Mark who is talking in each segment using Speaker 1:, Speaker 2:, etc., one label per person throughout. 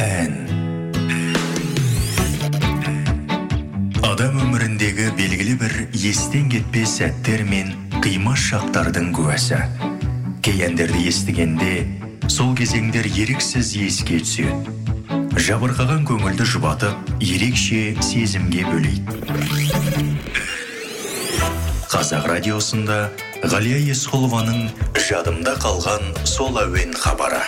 Speaker 1: ән адам өміріндегі белгілі бір естен кетпес сәттер мен қимас шақтардың куәсі. Кей әндерді естігенде сол кезеңдер еріксіз еске түседі. Жабырқаған көңілді жұбатып ерекше сезімге бөлейді. Қазақ радиосында ғалия есқұлованың жадымда қалған сол әуен хабары.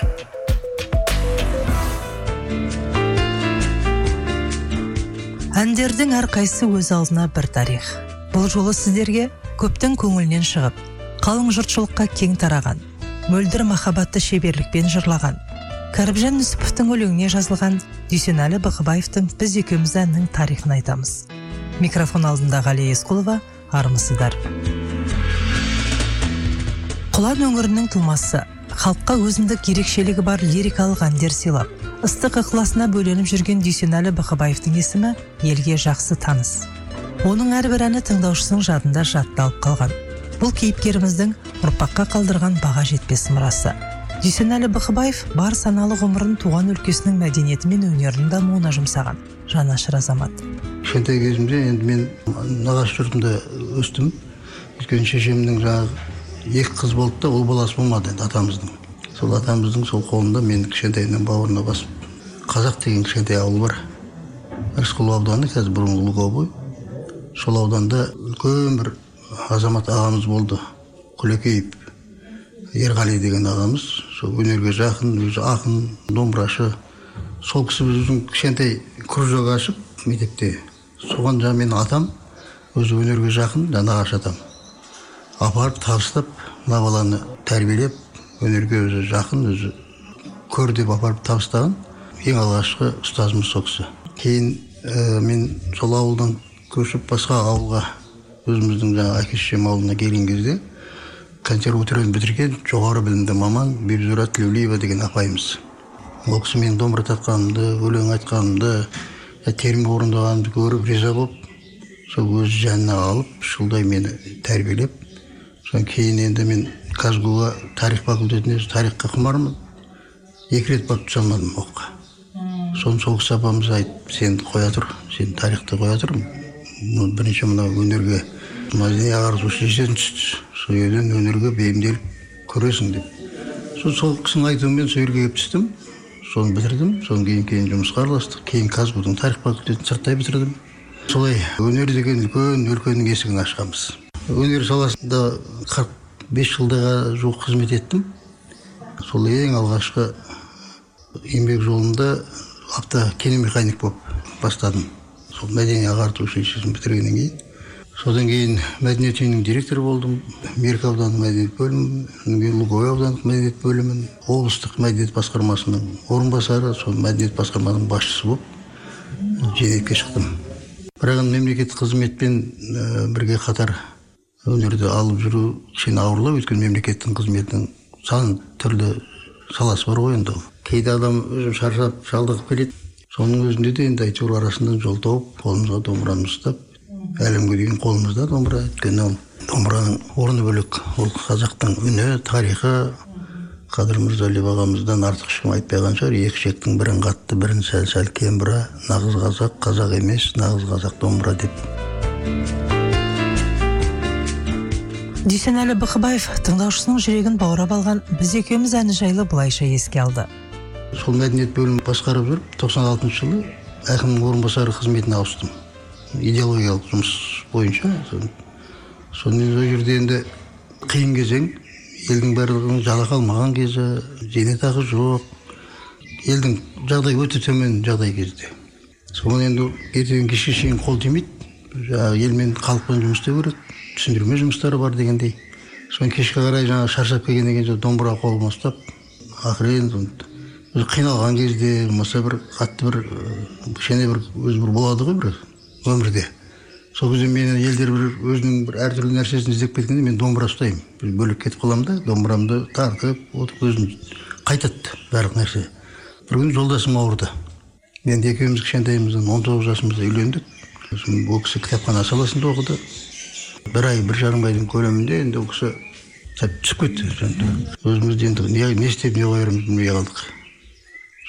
Speaker 2: Әндердің әрқайсысы өз алдына бір тарих. Бұл жолы сіздерге көптің көңілінен шығып қалың жұртшылыққа кең тараған мөлдір махаббатты шеберлікпен жырлаған кәріпжан нүсіповтың өлеңіне жазылған дүйсенәлі бақыбаевтың біз екеуміз әнінің тарихын айтамыз микрофон алдында ғалия есқұлова армысыздар. Құлан өңірінің тумасы халыққа өзіндік ерекшелігі бар лирикалық әндер сыйлап ыстық ықыласына бөленіп жүрген дүйсенәлі бақыбаевтың есімі елге жақсы таныс. Оның әрбір әні тыңдаушысының жадында жатталып қалған. Бұл кейіпкеріміздің ұрпаққа қалдырған баға жетпес мұрасы. Дүйсенәлі бақыбаев бар саналы ғұмырын туған өлкесінің мәдениеті мен өнерінің дамуына жұмсаған жанашыр азамат.
Speaker 3: Кішкентай кезімде енді мен нағашы жұртында өстім. Өйткені шешемнің жаңағы екі қыз болды да ұл баласы болмады енді атамыздың. Сол атамыздың сол қолында мен кішкентайымнан бауырына басып қазақ деген кішкентай ауыл бар. Рысқұлов ауданы қазір бұрынғы луговой. Сол ауданда үлкен бір азамат ағамыз болды құлекеев. Ерғали деген ағамыз сол өнерге жақын өзі ақын домбырашы. Сол кісі өзінің кішкентай кружок ашып мектепте. Соған жаңағы менің атам өзі өнерге жақын жаңағы нағашы атам. Апарып табыстап мына баланы тәрбиелеп өнерге өзі жақын өзі көр деп апарып табыстаған ең алғашқы ұстазымыз сол кісі. Кейін ә, мен сол ауылдан көшіп басқа ауылға өзіміздің жаңағы әке шешем ауылына келген кезде консерваторияны бітірген жоғары білімді маман бибизура тілеулиева деген апайымыз. Ол кісі менің домбыра тартқанымды өлең айтқанымды терме орындағанымды көріп риза болып сол өз жанына алып үш жылдай мені тәрбиелеп содан кейін енді мен казгу ға тарих факультетіне тарихқа құмармын екі рет барып түсе алмадым оқуға. Соны сол кісі апамыз айтып сен қоя тұр сен тарихты қоя тұр бірінші мына өнерге мәдени ағарту училищесіне түс сол жерден өнерге бейімделіп көресің деп. Сол сол кісінің айтуымен сол жерге келіп түстім соны бітірдім содан кейін кейін жұмысқа араластық кейін казгудың тарих факультетін сырттай бітірдім. Солай өнер деген үлкен өлкенің есігін ашқанбыз. Өнер саласында қырық бес жылға жуық қызмет еттім. Сол ең алғашқы еңбек жолында авто киномеханик болып бастадым. Сол мәдени ағарту училищесін бітіргеннен кейін. Содан кейін мәдениет үйінің директоры болдым. Меркі аудандық мәдениет бөлімі кейін луговой аудандық мәдениет бөлімін облыстық мәдениет басқармасының орынбасары сол мәдениет басқармасының басшысы болып жетекке шықтым. Бірақ енді мемлекеттік қызметпен ә, бірге қатар өнерді алып жүру кішкене ауырлау өйткені мемлекеттің қызметінің сан түрлі саласы бар ғой енді. Кейде адам өзі шаршап шалдығып келеді. Соның өзінде де енді әйтеуір арасында жол тауып қолымызға домбыраны ұстап әлемге дейін қолымызда домбыра. Өйткені ол домбыраның орны бөлек. Ол қазақтың үні тарихы. Қадыр мырзалиев ағамыздан артық ешкім айтпаған шығар. Екі ішектің бірін қатты бірін сәл сәл кембіра нағыз қазақ қазақ емес нағыз қазақ домбыра деп.
Speaker 2: Дүйсенәлі бықыбаев тыңдаушысының жүрегін баурап алған біз екеуміз әні жайлы былайша еске алды.
Speaker 3: Сол мәдениет бөлімін басқарып жүріп тоқсан алтыншы жылы әкімнің орынбасары қызметіне ауыстым. Идеологиялық жұмыс бойынша сонымен сол жерде енді қиын кезең. Елдің барлығының жалақы алмаған кезі зейнетақы жоқ. Елдің жағдайы өте төмен жағдай кезде. Соған енді ертеден кешке шейін қол тимейді. Жаңағы елмен халықпен жұмыс істеу керек түсіндірме жұмыстары бар дегендей. Соны кешке қарай жаңағы шаршап келгеннен кейін домбыра қолыма ұстап ақырын өзі қиналған кезде болмаса бір қатты бір кішкене бір өзі бір болады ғой бір өмірде. Сол кезде мені елдер бір өзінің бір әртүрлі нәрсесін іздеп кеткенде мен домбыра ұстаймын. Бөлек кетіп қаламын да домбырамды тартып отырып өзім қайтады барлық нәрсе. Бір күні жолдасым ауырды. Енді екеуміз кішкентайымыздан он тоғыз жасымызда үйлендік. Ол кісі кітапхана саласында оқыды бір ай бір жарым айдың көлемінде енді ол кісі түсіп кетті өзімізді енді не, не істеп не қоярымызды білмей қалдық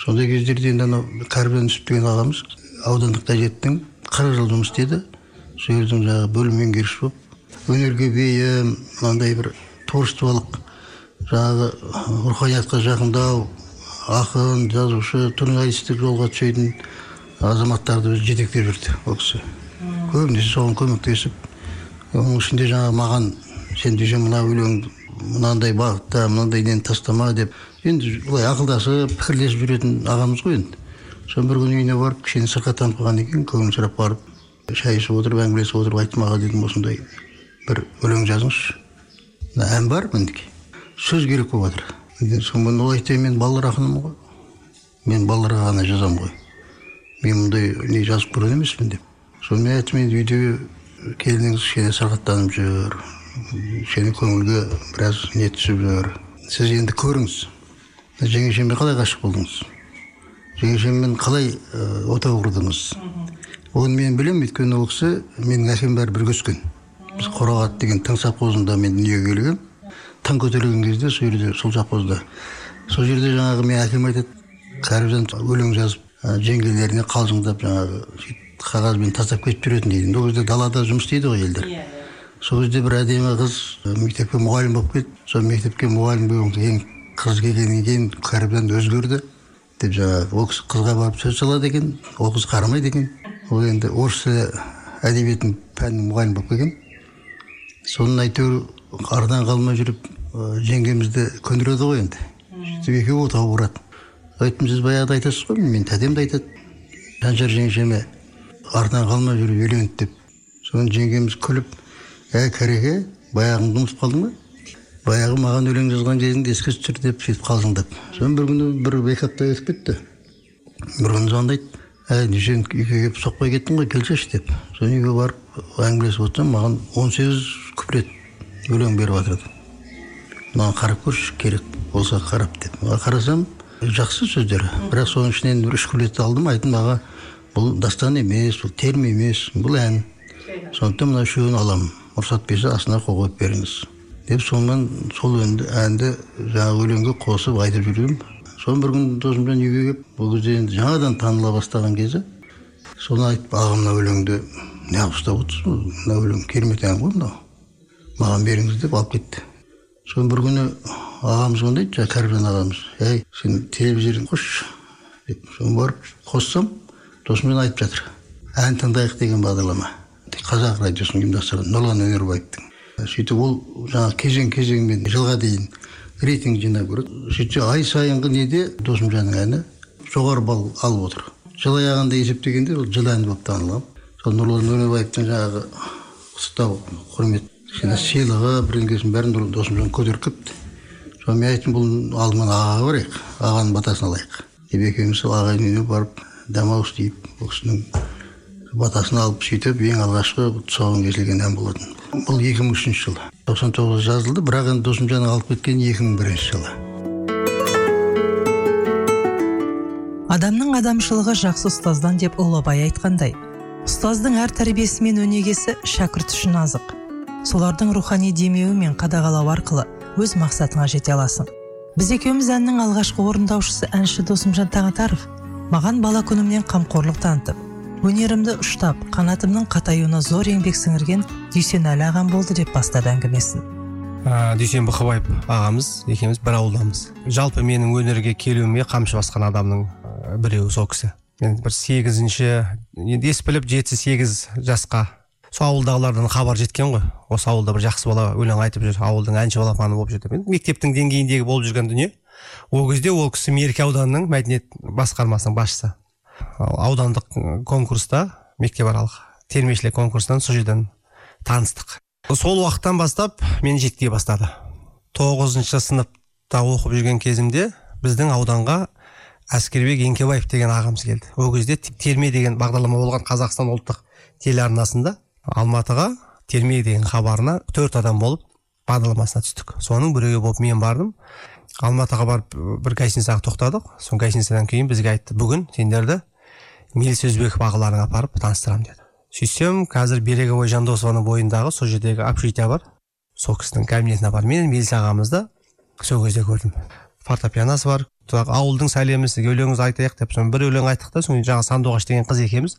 Speaker 3: сондай кездерде енді анау кәрібжан нүсіп деген ағамыз аудандық газеттің қырық жыл жұмыс істеді сол жердің жаңағы бөлім меңгерушісі болып өнерге бейім мынандай бір творчестволық жаңағы руханиятқа жақындау ақын жазушы журналистік жолға түсетін азаматтарды өзі жетектеп жүрді ол кісі. Көбінесе соған көмектесіп оның ішінде жаңағы маған сен дүйсен мына өлеңді мынандай бағытта мынандай нені тастама деп. Енді былай ақылдасып пікірлесіп жүретін ағамыз ғой енді. Соны бір күні үйіне барып кішкене сырқаттанып қалған екен көңілін сұрап барып шай ішіп отырып әңгімелесіп отырып айттым аға дедім осындай бір өлең жазыңызшы мына ән бар мінекей? Сөз керек болып жатыр сонымен ол айтайын мен балалар ақынымын ғой. Мен балаларға ғана жазамын ғой. Мен мұндай не жазып көрген емеспін деп сонымен айттым енді үйде келініңіз кішкене сырқаттанып жүр кішкене көңілге біраз не түсіп жүр сіз енді көріңіз жеңешеме қалай ғашық болдыңыз жеңешеммен қалай ә, отау құрдыңыз оны мен білемін өйткені ол кісі менің әкем бәрі бірге өскен біз қорағат деген тың совхозында мен дүниеге келгенмін таң көтерілген кезде сол жерде сол совхозда сол жерде жаңағы менің әкем айтады кәріпжан өлең жазып жеңгелеріне қалжыңдап жаңағы сөйтіп қағазбен тастап кетіп жүретін дейді. Ол кезде далада жұмыс істейді ғой елдер. Сол кезде бір әдемі қыз мектепке мұғалім болып кетті сол мектепке мұғалім болған кейін қыз келгеннен кейін кәріпжан өзгерді деп жаңағы ол кісі қызға барып сөз салады екен. Ол қыз қарамайды екен. Ол енді орыс тілі әдебиетінің пәнінің мұғалімі болып келген. Соны әйтеуір ардан қалмай жүріп жеңгемізді көндіреді ғой енді. Сөйтіп екеуі отау құрады айттым сіз баяғыда айтасыз ғой мен тәтем де айтады. Шаншар жеңешеме артынан қалмай жүріп үйленді деп. Соны жеңгеміз күліп ә кәреке баяғыңды ұмытып қалдың ба баяғы маған өлең жазған кезіңді еске түсір деп сөйтіп қалжыңдап соны бір күні бір екі апта өтіп кетті. Бір күні звондайды. Әй дүйсен үйге келіп соқпай кеттің ғой келшеші деп. Соны үйге барып әңгімелесіп отырсам маған он сегіз куплет өлең беріп жатыр маған қарап көрші керек болса қарап деп. Қарасам жақсы сөздері бірақ соның ішінен бір үш куплетті алдым айттым аға бұл дастан емес бұл терме емес бұл ән. Сондықтан мына үшеуін аламын. Рұқсат берсе астына қойып беріңіз. Деп сонымен сол әнді, әнді жаңағы өлеңге қосып айтып жүрдім. Соны бір күні досымжан үйге келіп ол кезде енді жаңадан таныла бастаған кезі. Соны айтып аға мына өлеңді неғып ұстап отырсыз? Мына өлең керемет ән ғой мынау. Маған беріңіз деп алып кетті. Соны бір күні ағамыз звондайды жаңағы кәрібжан ағамыз әй сен телевизорын қосшы деп соны барып қоссам досымжан айтып жатыр ән тыңдайық деген бағдарлама қазақ радиосының ұйымдастырған нұрлан өнербаевтың сөйтіп ол жаңағы кезең кезеңмен жылға дейін рейтинг жинап көреді сөйтсе ай сайынғы неде досымжанның әні жоғары балл алып отыр жыл аяғында есептегенде ол жыл әні болып танылған сол нұрлан өнербаевтың жаңағы құттықтау құрмет кішкене сыйлығы бірдеңкесін бәрін досымжан көтеріп келіпті соны мен айттым бұл алдымен ағаға барайық ағаның батасын алайық. Деп екеуміз сол ағайын үйіне барып дәмауыз тиіп ол кісінің батасын алып сөйтіп ең алғашқы тұсауын кесілген ән болатын. Бұл екі мың үшінші жылы. тоқсан тоғызда жазылды бірақ енді досымжанның алып кеткен екі мың бірінші жылы.
Speaker 2: Адамның адамшылығы жақсы ұстаздан деп ұлы абай айтқандай ұстаздың әр тәрбиесі мен өнегесі шәкірт үшін азық. Солардың рухани демеуі мен қадағалау арқылы өз мақсатыңа жете аласың. Біз екеуміз әннің алғашқы орындаушысы әнші досымжан таңатаров маған бала күнімнен қамқорлық танытып өнерімді ұштап қанатымның қатаюына зор еңбек сіңірген дүйсенәлі ағам болды деп бастады әңгімесін.
Speaker 4: Ә, дүйсен бұқыбаев ағамыз екеуміз бір ауылдамыз. Жалпы менің өнерге келуіме қамшы басқан адамның біреуі сол кісі. Мен бір сегізінші енді ес біліп жеті сегіз жасқа сол ауылдағылардан хабар жеткен ғой. Осы ауылда бір жақсы бала өлең айтып жүр. Ауылдың әнші балапаны болып жүр деп. Енді мектептің деңгейіндегі болып жүрген дүние. Ол кезде ол кісі мерке ауданының мәдениет басқармасының басшысы. Аудандық конкурста мектепаралық термешілік конкурстан сол жерден таныстық. Сол уақыттан бастап мені жеткізе бастады. Тоғызыншы сыныпта оқып жүрген кезімде біздің ауданға әскербек еңкебаев деген ағамыз келді. Ол кезде терме деген бағдарлама болған қазақстан ұлттық телеарнасында алматыға терме деген хабарына төрт адам болып бағдарламасына түстік. Соның біреуі болып мен бардым. Алматыға барып бір гостиницаға тоқтадық. Сол гостиницадан кейін бізге айтты бүгін сендерді мелис өзбеков ағаларыңа апарып таныстырамын деді. Сөйтсем қазір береговой жандосованың бойындағы сол жердегі общежитие бар. Сол кісінің кабинетіне апарып мен мелис ағамызды сол кезде көрдім. Фортепианосы бар ауылдың сәлемісі өлеңіңізді айтайық деп соны бір өлең айттық та кейін жаңағы сандуғаш деген қыз екеуміз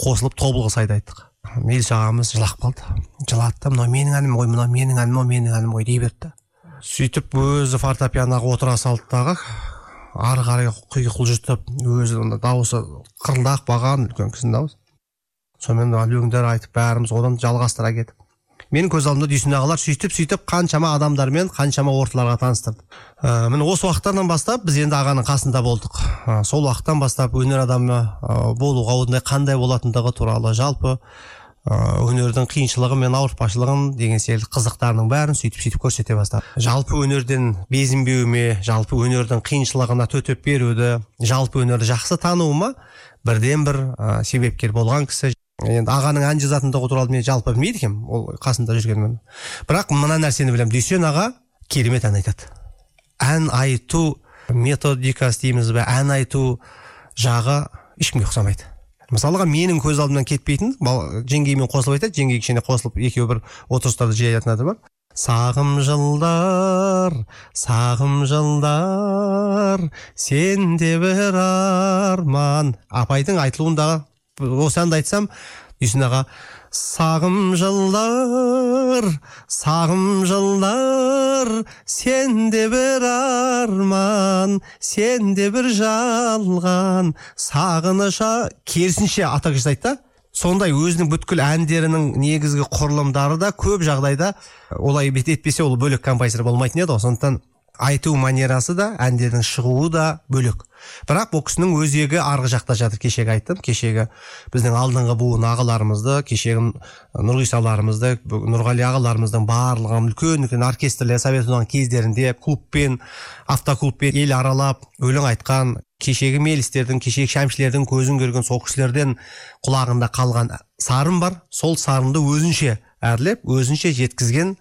Speaker 4: қосылып тобылғы сайды айттық. Мелис ағамыз жылап қалды жылады да мынау менің әнім ғой мынау менің әнім ғой менің әнім ғой дей берді сөйтіп өзі фортепианоға отыра салды дағы. Ары қарай құйқылжытып өзі ана дауысы қырылдақ баған үлкен кісінің дауысы. Сонымен өлеңдер айтып бәріміз одан жалғастыра кетіп менің көз алдымда дүйсен ағалар сөйтіп сөйтіп қаншама адамдармен қаншама орталарға таныстырды ә, міне осы уақыттардан бастап біз енді ағаның қасында болдық. Ә, сол уақыттан бастап өнер адамы ә, болуға ондай қандай болатындығы туралы жалпы ә, өнердің қиыншылығы мен ауыртпашылығын деген секілді қызықтарының бәрін сөйтіп сөйтіп көрсете бастады жалпы өнерден безінбеуіме жалпы өнердің қиыншылығына төтеп беруді жалпы өнерді жақсы тануыма бірден бір ә, себепкер болған кісі енді ағаның ән жазатындығы туралы мен жалпы білмейді екенмін. Ол қасында жүргенмен бірақ мына нәрсені білемін. Дүйсен аға керемет ән айтады. Ән айту методикасы дейміз бе? Ән айту жағы ешкімге ұқсамайды. Мысалға менің көз алдымнан кетпейтін жеңгеймен қосылып айтады. Жеңгей кішкене қосылып екеуі бір отырыстарда жиі айтатын бар. Сағым жылдар сағым жылдар сенде бір арман. Апайдың айтылуындағы осы әнді айтсам дүйсен аға сағым жылдар сағым жылдар сенде бір арман сенде бір жалған сағыныша керісінше ата айтты. Да сондай өзінің бүткіл әндерінің негізгі құрылымдары да көп жағдайда олай етпесе ол бөлек композитор болмайтын еді ғой. Сондықтан айту манерасы да әндердің шығуы да бөлек. Бірақ бұл кісінің өзегі арғы жақта жатыр. Кешегі айттым кешегі біздің алдыңғы буын ағаларымызды кешегі нұрғисаларымызды нұрғали ағаларымыздың барлығын үлкен үлкен оркестрлер совет одағының кездерінде клубпен автоклубпен ел аралап өлең айтқан кешегі мелістердің кешегі шәмшілердің көзін көрген сол кісілерден құлағында қалған сарын бар. Сол сарынды өзінше әрлеп өзінше жеткізген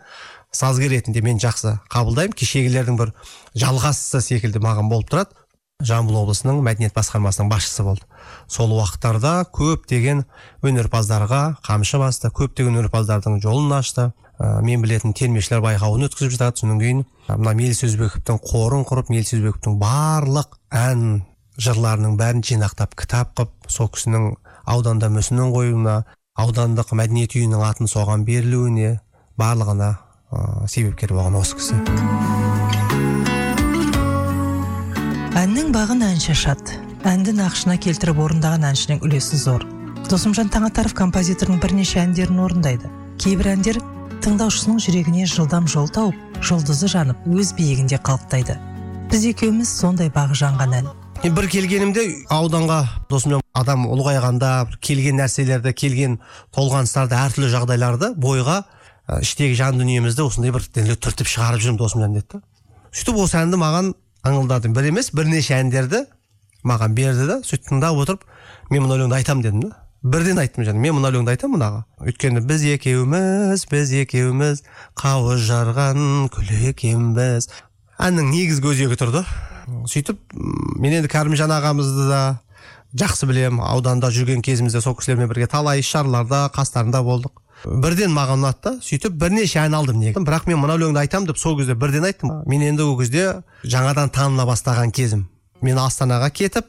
Speaker 4: сазгер ретінде мен жақсы қабылдаймын. Кешегілердің бір жалғасы секілді маған болып тұрады. Жамбыл облысының мәдениет басқармасының басшысы болды. Сол уақыттарда көптеген өнерпаздарға қамшы басты көптеген өнерпаздардың жолын ашты. Ә, мен білетін термешілер байқауын өткізіп жатады. Содан кейін мына меліс өзбековтің қорын құрып меліс өзбековтің барлық ән жырларының бәрін жинақтап кітап қылып сол кісінің ауданда мүсінін қоюына аудандық мәдениет үйінің атын соған берілуіне барлығына ә, себепкер болған осы кісі.
Speaker 2: Әннің бағын әнші ашады әнді нақышына келтіріп орындаған әншінің үлесі зор. Досымжан таңатаров композитордың бірнеше әндерін орындайды. Кейбір әндер тыңдаушысының жүрегіне жылдам жол тауып жұлдызы жанып өз биігінде қалықтайды. Біз екеуміз сондай бағы жанған ән.
Speaker 4: Бір келгенімде ауданға досымжан адам ұлғайғанда келген нәрселерді келген толғаныстарды әртүрлі жағдайларды бойға іштегі жан дүниемізді осындай бір түртіп шығарып жүрмін досымжан деді да. Сөйтіп осы әнді маған аңылдадым. Бір емес бірнеше әндерді маған берді да сөйтіп тыңдап отырып мен мына өлеңді айтамын дедім да. Бірден айттым және мен мына өлеңді айтамын мынаға өйткені біз екеуміз біз екеуміз қауыз жарған екенбіз. Әннің негізгі өзегі тұрды сөйтіп мен енді кәрімжан ағамызды да жақсы білемін ауданда жүрген кезімізде сол кісілермен бірге талай іс шараларда қастарында болдық. Бірден маған ұнады да. Сөйтіп бірнеше ән алдым неге бірақ мен мына өлеңді айтамын деп сол кезде бірден айттым. Мен енді ол кезде жаңадан таныла бастаған кезім. Мен астанаға кетіп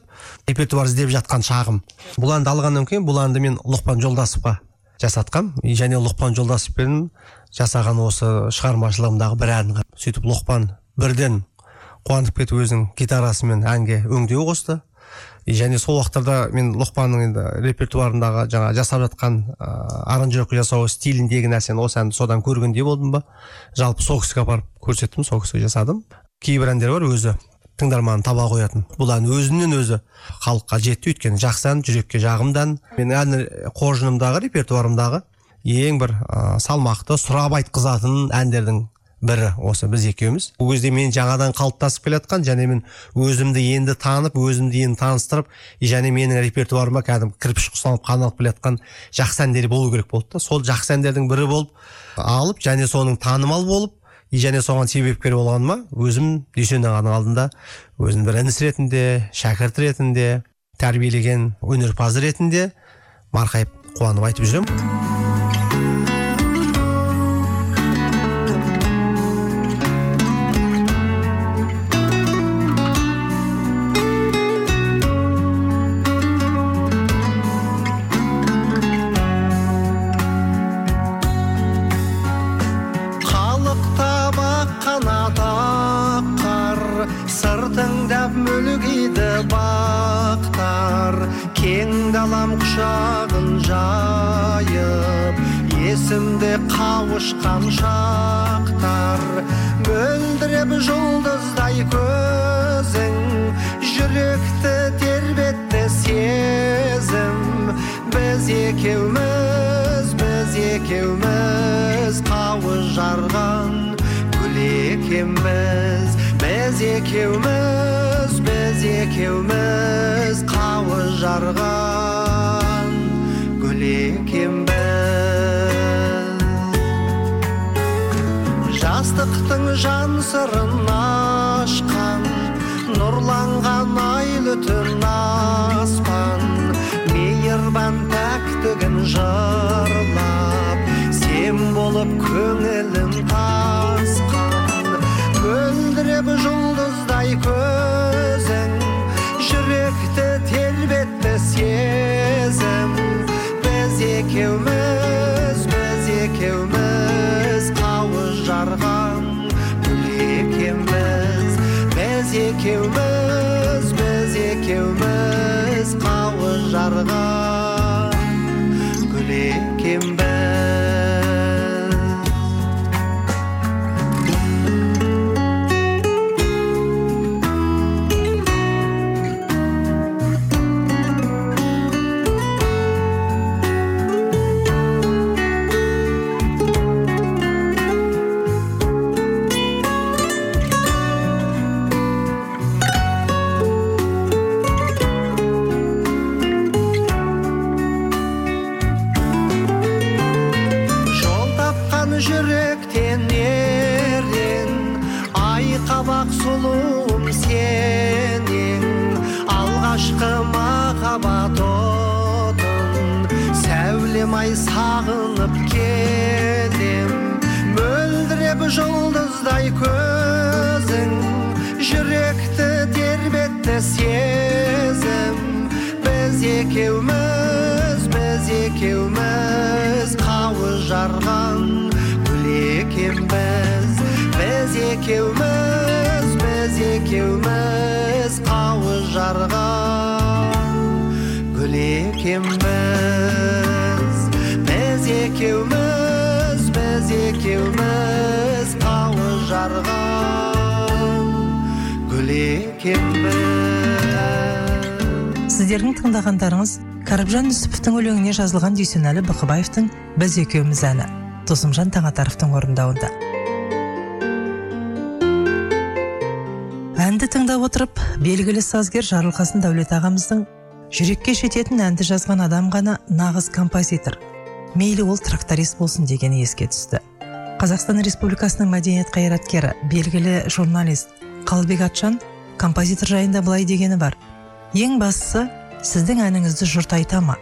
Speaker 4: репертуар іздеп жатқан шағым. Бұл әнді алғаннан кейін бұл әнді мен лұқпан жолдасовқа жасатқам. Және лұқпан жолдасовпен жасаған осы шығармашылығымдағы бір ән сөйтіп лұқпан бірден қуанып кетіп өзінің гитарасымен әнге өңдеу қосты. Және сол уақыттарда мен лұқпанның енді репертуарындағы жаңа жасап жатқан ыыы аранжировка жасау стиліндегі нәрсені осы әнді содан көргендей болдым ба? Жалпы сол кісіге апарып көрсеттім сол кісіге жасадым. Кейбір әндер бар өзі тыңдарманын таба қоятын. Бұл ән өзінен өзі халыққа жетті. Өйткені жақсы ән жүрекке жағымды ән. Мен ән қоржынымдағы репертуарымдағы ең бір ә, салмақты сұрап айтқызатын әндердің бірі осы біз екеуміз. Ол кезде мен жаңадан қалыптасып келе жатқан және мен өзімді енді танып өзімді енді таныстырып және менің репертуарыма кәдімгі кірпіш құсалып қаналып келе жатқан жақсы әндер болу керек болды да. Сол жақсы әндердің бірі болып алып және соның танымал болып және соған себепкер болғаныма өзім дүйсен ағаның алдында өзім бір ініс ретінде шәкірт ретінде тәрбиелеген өнерпаз ретінде марқайып қуанып айтып жүремін
Speaker 5: анам құшағын жайып есімде қауышқан шақтар мөлдіреп жұлдыздай көзің жүректі тербетті сезім біз екеуміз біз екеуміз қауыз жарған гүл екенбіз біз екеуміз біз екеуміз қауыз жарған гүл екенбіз жастықтың жан сырын ашқан нұрланған айлы түн тербетті сезім біз екеуміз біз екеуміз қауыз жарған гүл екенбіз біз екеуміз біз екеуміз қауыз жарған гүл екенбіз біз екеуміз біз екеуміз қауыз жарған гүл
Speaker 2: сіздердің тыңдағандарыңыз кәріпжан нүсіповтің өлеңіне жазылған дүйсенәлі бықыбаевтың біз екеуміз әні досымжан таңатаровтың орындауында. Әнді тыңдап отырып белгілі сазгер жарылқасын дәулет ағамыздың жүрекке жететін әнді жазған адам ғана нағыз композитор мейлі ол тракторист болсын дегені еске түсті. Қазақстан республикасының мәдениет қайраткері белгілі журналист қалыбек атжан композитор жайында былай дегені бар. Ең бастысы сіздің әніңізді жұрт айта ма?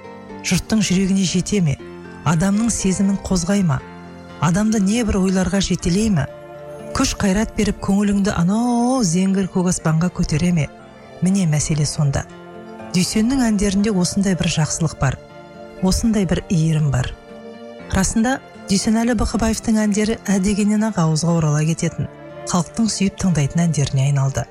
Speaker 2: Жұрттың жүрегіне жете ме? Адамның сезімін қозғай ма? Адамды небір ойларға жетелей ме? Күш қайрат беріп көңіліңді анау зеңгір көк аспанға көтере ме? Міне мәселе сонда. Дүйсеннің әндерінде осындай бір жақсылық бар. Осындай бір иірім бар. Расында дүйсенәлі бықыбаевтың әндері ә дегеннен ақ ауызға орала кететін. Халықтың сүйіп тыңдайтын әндеріне айналды.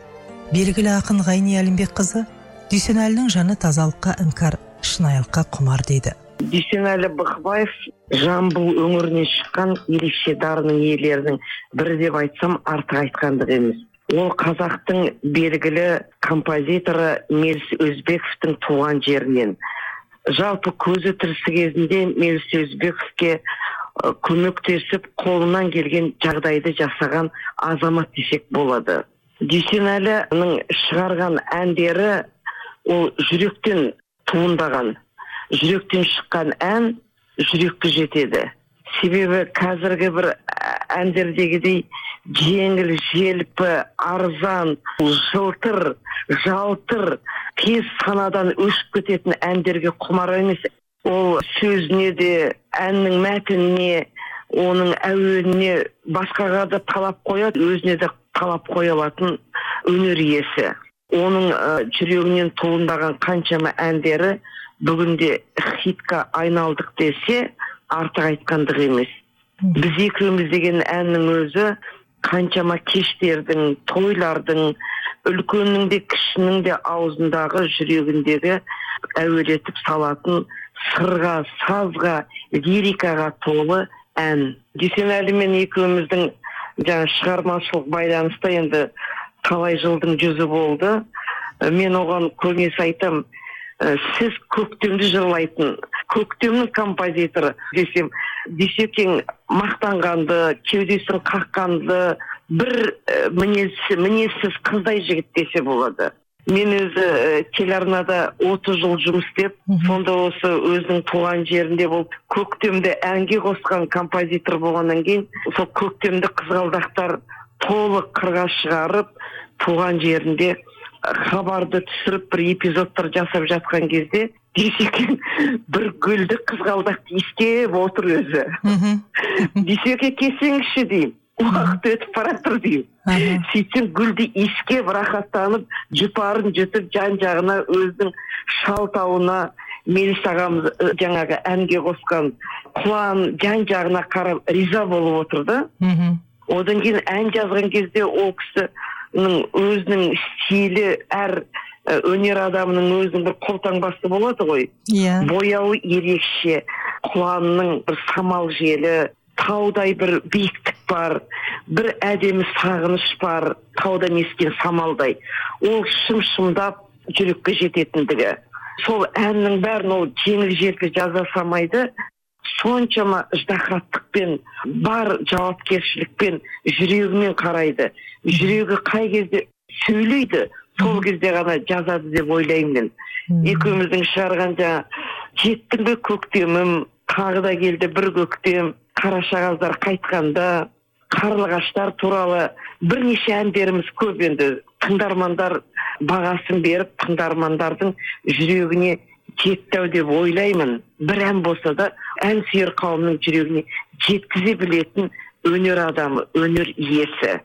Speaker 2: Белгілі ақын ғайни әлімбекқызы дүйсенәлінің жаны тазалыққа іңкәр шынайылыққа құмар дейді.
Speaker 6: Дүйсенәлі бықбаев жамбыл өңірінен шыққан ерекше дарынның иелерінің бірі деп айтсам артық айтқандық емес ол қазақтың белгілі композиторы меліс өзбековтің туған жерінен. Жалпы көзі тірісі кезінде меліс өзбековке көмектесіп қолынан келген жағдайды жасаған азамат десек болады. Дүйсенәлінің шығарған әндері ол жүректен туындаған. Жүректен шыққан ән жүрекке жетеді. Себебі қазіргі бір ә, әндердегідей жеңіл желпі арзан жылтыр жалтыр тез санадан өшіп кететін әндерге құмар емес. Ол сөзіне де әннің мәтініне оның әуеніне басқаға да талап қояды өзіне де талап қоя алатын өнер иесі. Оның ә, жүрегінен туындаған қаншама әндері бүгінде хитқа айналдық десе артық айтқандық емес. Біз екеуміз деген әннің өзі қаншама кештердің тойлардың үлкеннің де кішінің де аузындағы жүрегіндегі әуелетіп салатын сырға сазға лирикаға толы ән. Дүйсенәлі мен екеуміздің жаңа шығармашылық байланыста енді талай жылдың жүзі болды. Ә, мен оған көбінесе айтам ә, сіз көктемді жырлайтын көктемнің композиторы десем дүйсекең мақтанғанды кеудесін қаққанды бір ә, мінез мінезсіз қыздай жігіт десе болады. Мен өзі ә, телеарнада 30 жыл жұмыс істеп сонда осы өзінің туған жерінде болып көктемді әнге қосқан композитор болғаннан кейін сол көктемді қызғалдақтар толық қырға шығарып туған жерінде хабарды түсіріп бір эпизодтар жасап жатқан кезде дүйсекең бір гүлді қызғалдақты иіскеп отыр өзі.
Speaker 2: Мхм
Speaker 6: дүйсеке келсеңізші деймін. Уақыт өтіп бара жатыр деймін сөйтсем гүлді иіскеп рахаттанып жұпарын жұтып жан жағына өзінің шалтауына меліс ағамыз жаңағы әнге қосқан құлан жан жағына қарап риза болып отыр да. Одан кейін ән жазған кезде ол кісінің өзінің стилі әр өнер адамының өзінің бір қолтаңбасы болады ғой.
Speaker 2: Иә.
Speaker 6: Бояуы ерекше. Құланның бір самал желі таудай бір биіктік бар бір әдемі сағыныш бар таудан ескен самалдай. Ол шым шымдап жүрекке жететіндігі. Сол әннің бәрін ол жеңіл желпі жаза салмайды. Соншама ыждахаттықпен бар жауапкершілікпен жүрегімен қарайды. Жүрегі қай кезде сөйлейді сол кезде ғана жазады деп ойлаймын мен. Екеуміздің шығарған жаңа жеттің бе көктемім тағы да келді бір көктем қарашағаздар қайтқанда қарлығаштар туралы бірнеше әндеріміз көп енді. Тыңдармандар бағасын беріп тыңдармандардың жүрегіне жетті ау деп ойлаймын. Бір ән болса да ән сүйер қауымның жүрегіне жеткізе білетін өнер адамы өнер иесі.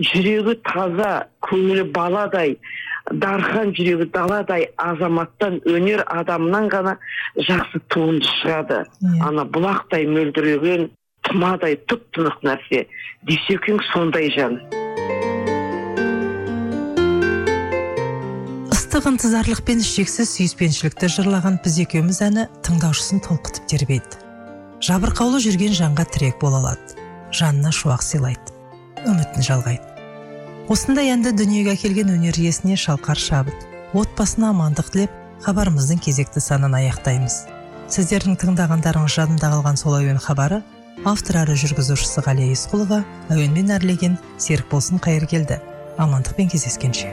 Speaker 6: Жүрегі таза көңілі баладай дархан жүрегі даладай азаматтан өнер адамынан ғана жақсы туынды шығады.
Speaker 2: Иә.
Speaker 6: ана бұлақтай мөлдіреген тұмадай тұп тұнық нәрсе дүйсекең сондай жан.
Speaker 2: Ыстық ынтызарлық пен шексіз сүйіспеншілікті жырлаған біз екеуміз әні тыңдаушысын толқытып тербейді. Жабырқаулы жүрген жанға тірек бола алады. Жанына шуақ сыйлайды. Үмітін жалғайды. Осындай әнді дүниеге әкелген өнер иесіне шалқар шабыт. Отбасына амандық тілеп хабарымыздың кезекті санын аяқтаймыз. Сіздердің тыңдағандарыңыз жадымда қалған сол әуен хабары автор әрі жүргізушісі ғалия есқұлова әуенмен әрлеген серік болсын қайыргелді амандықпен кездескенше.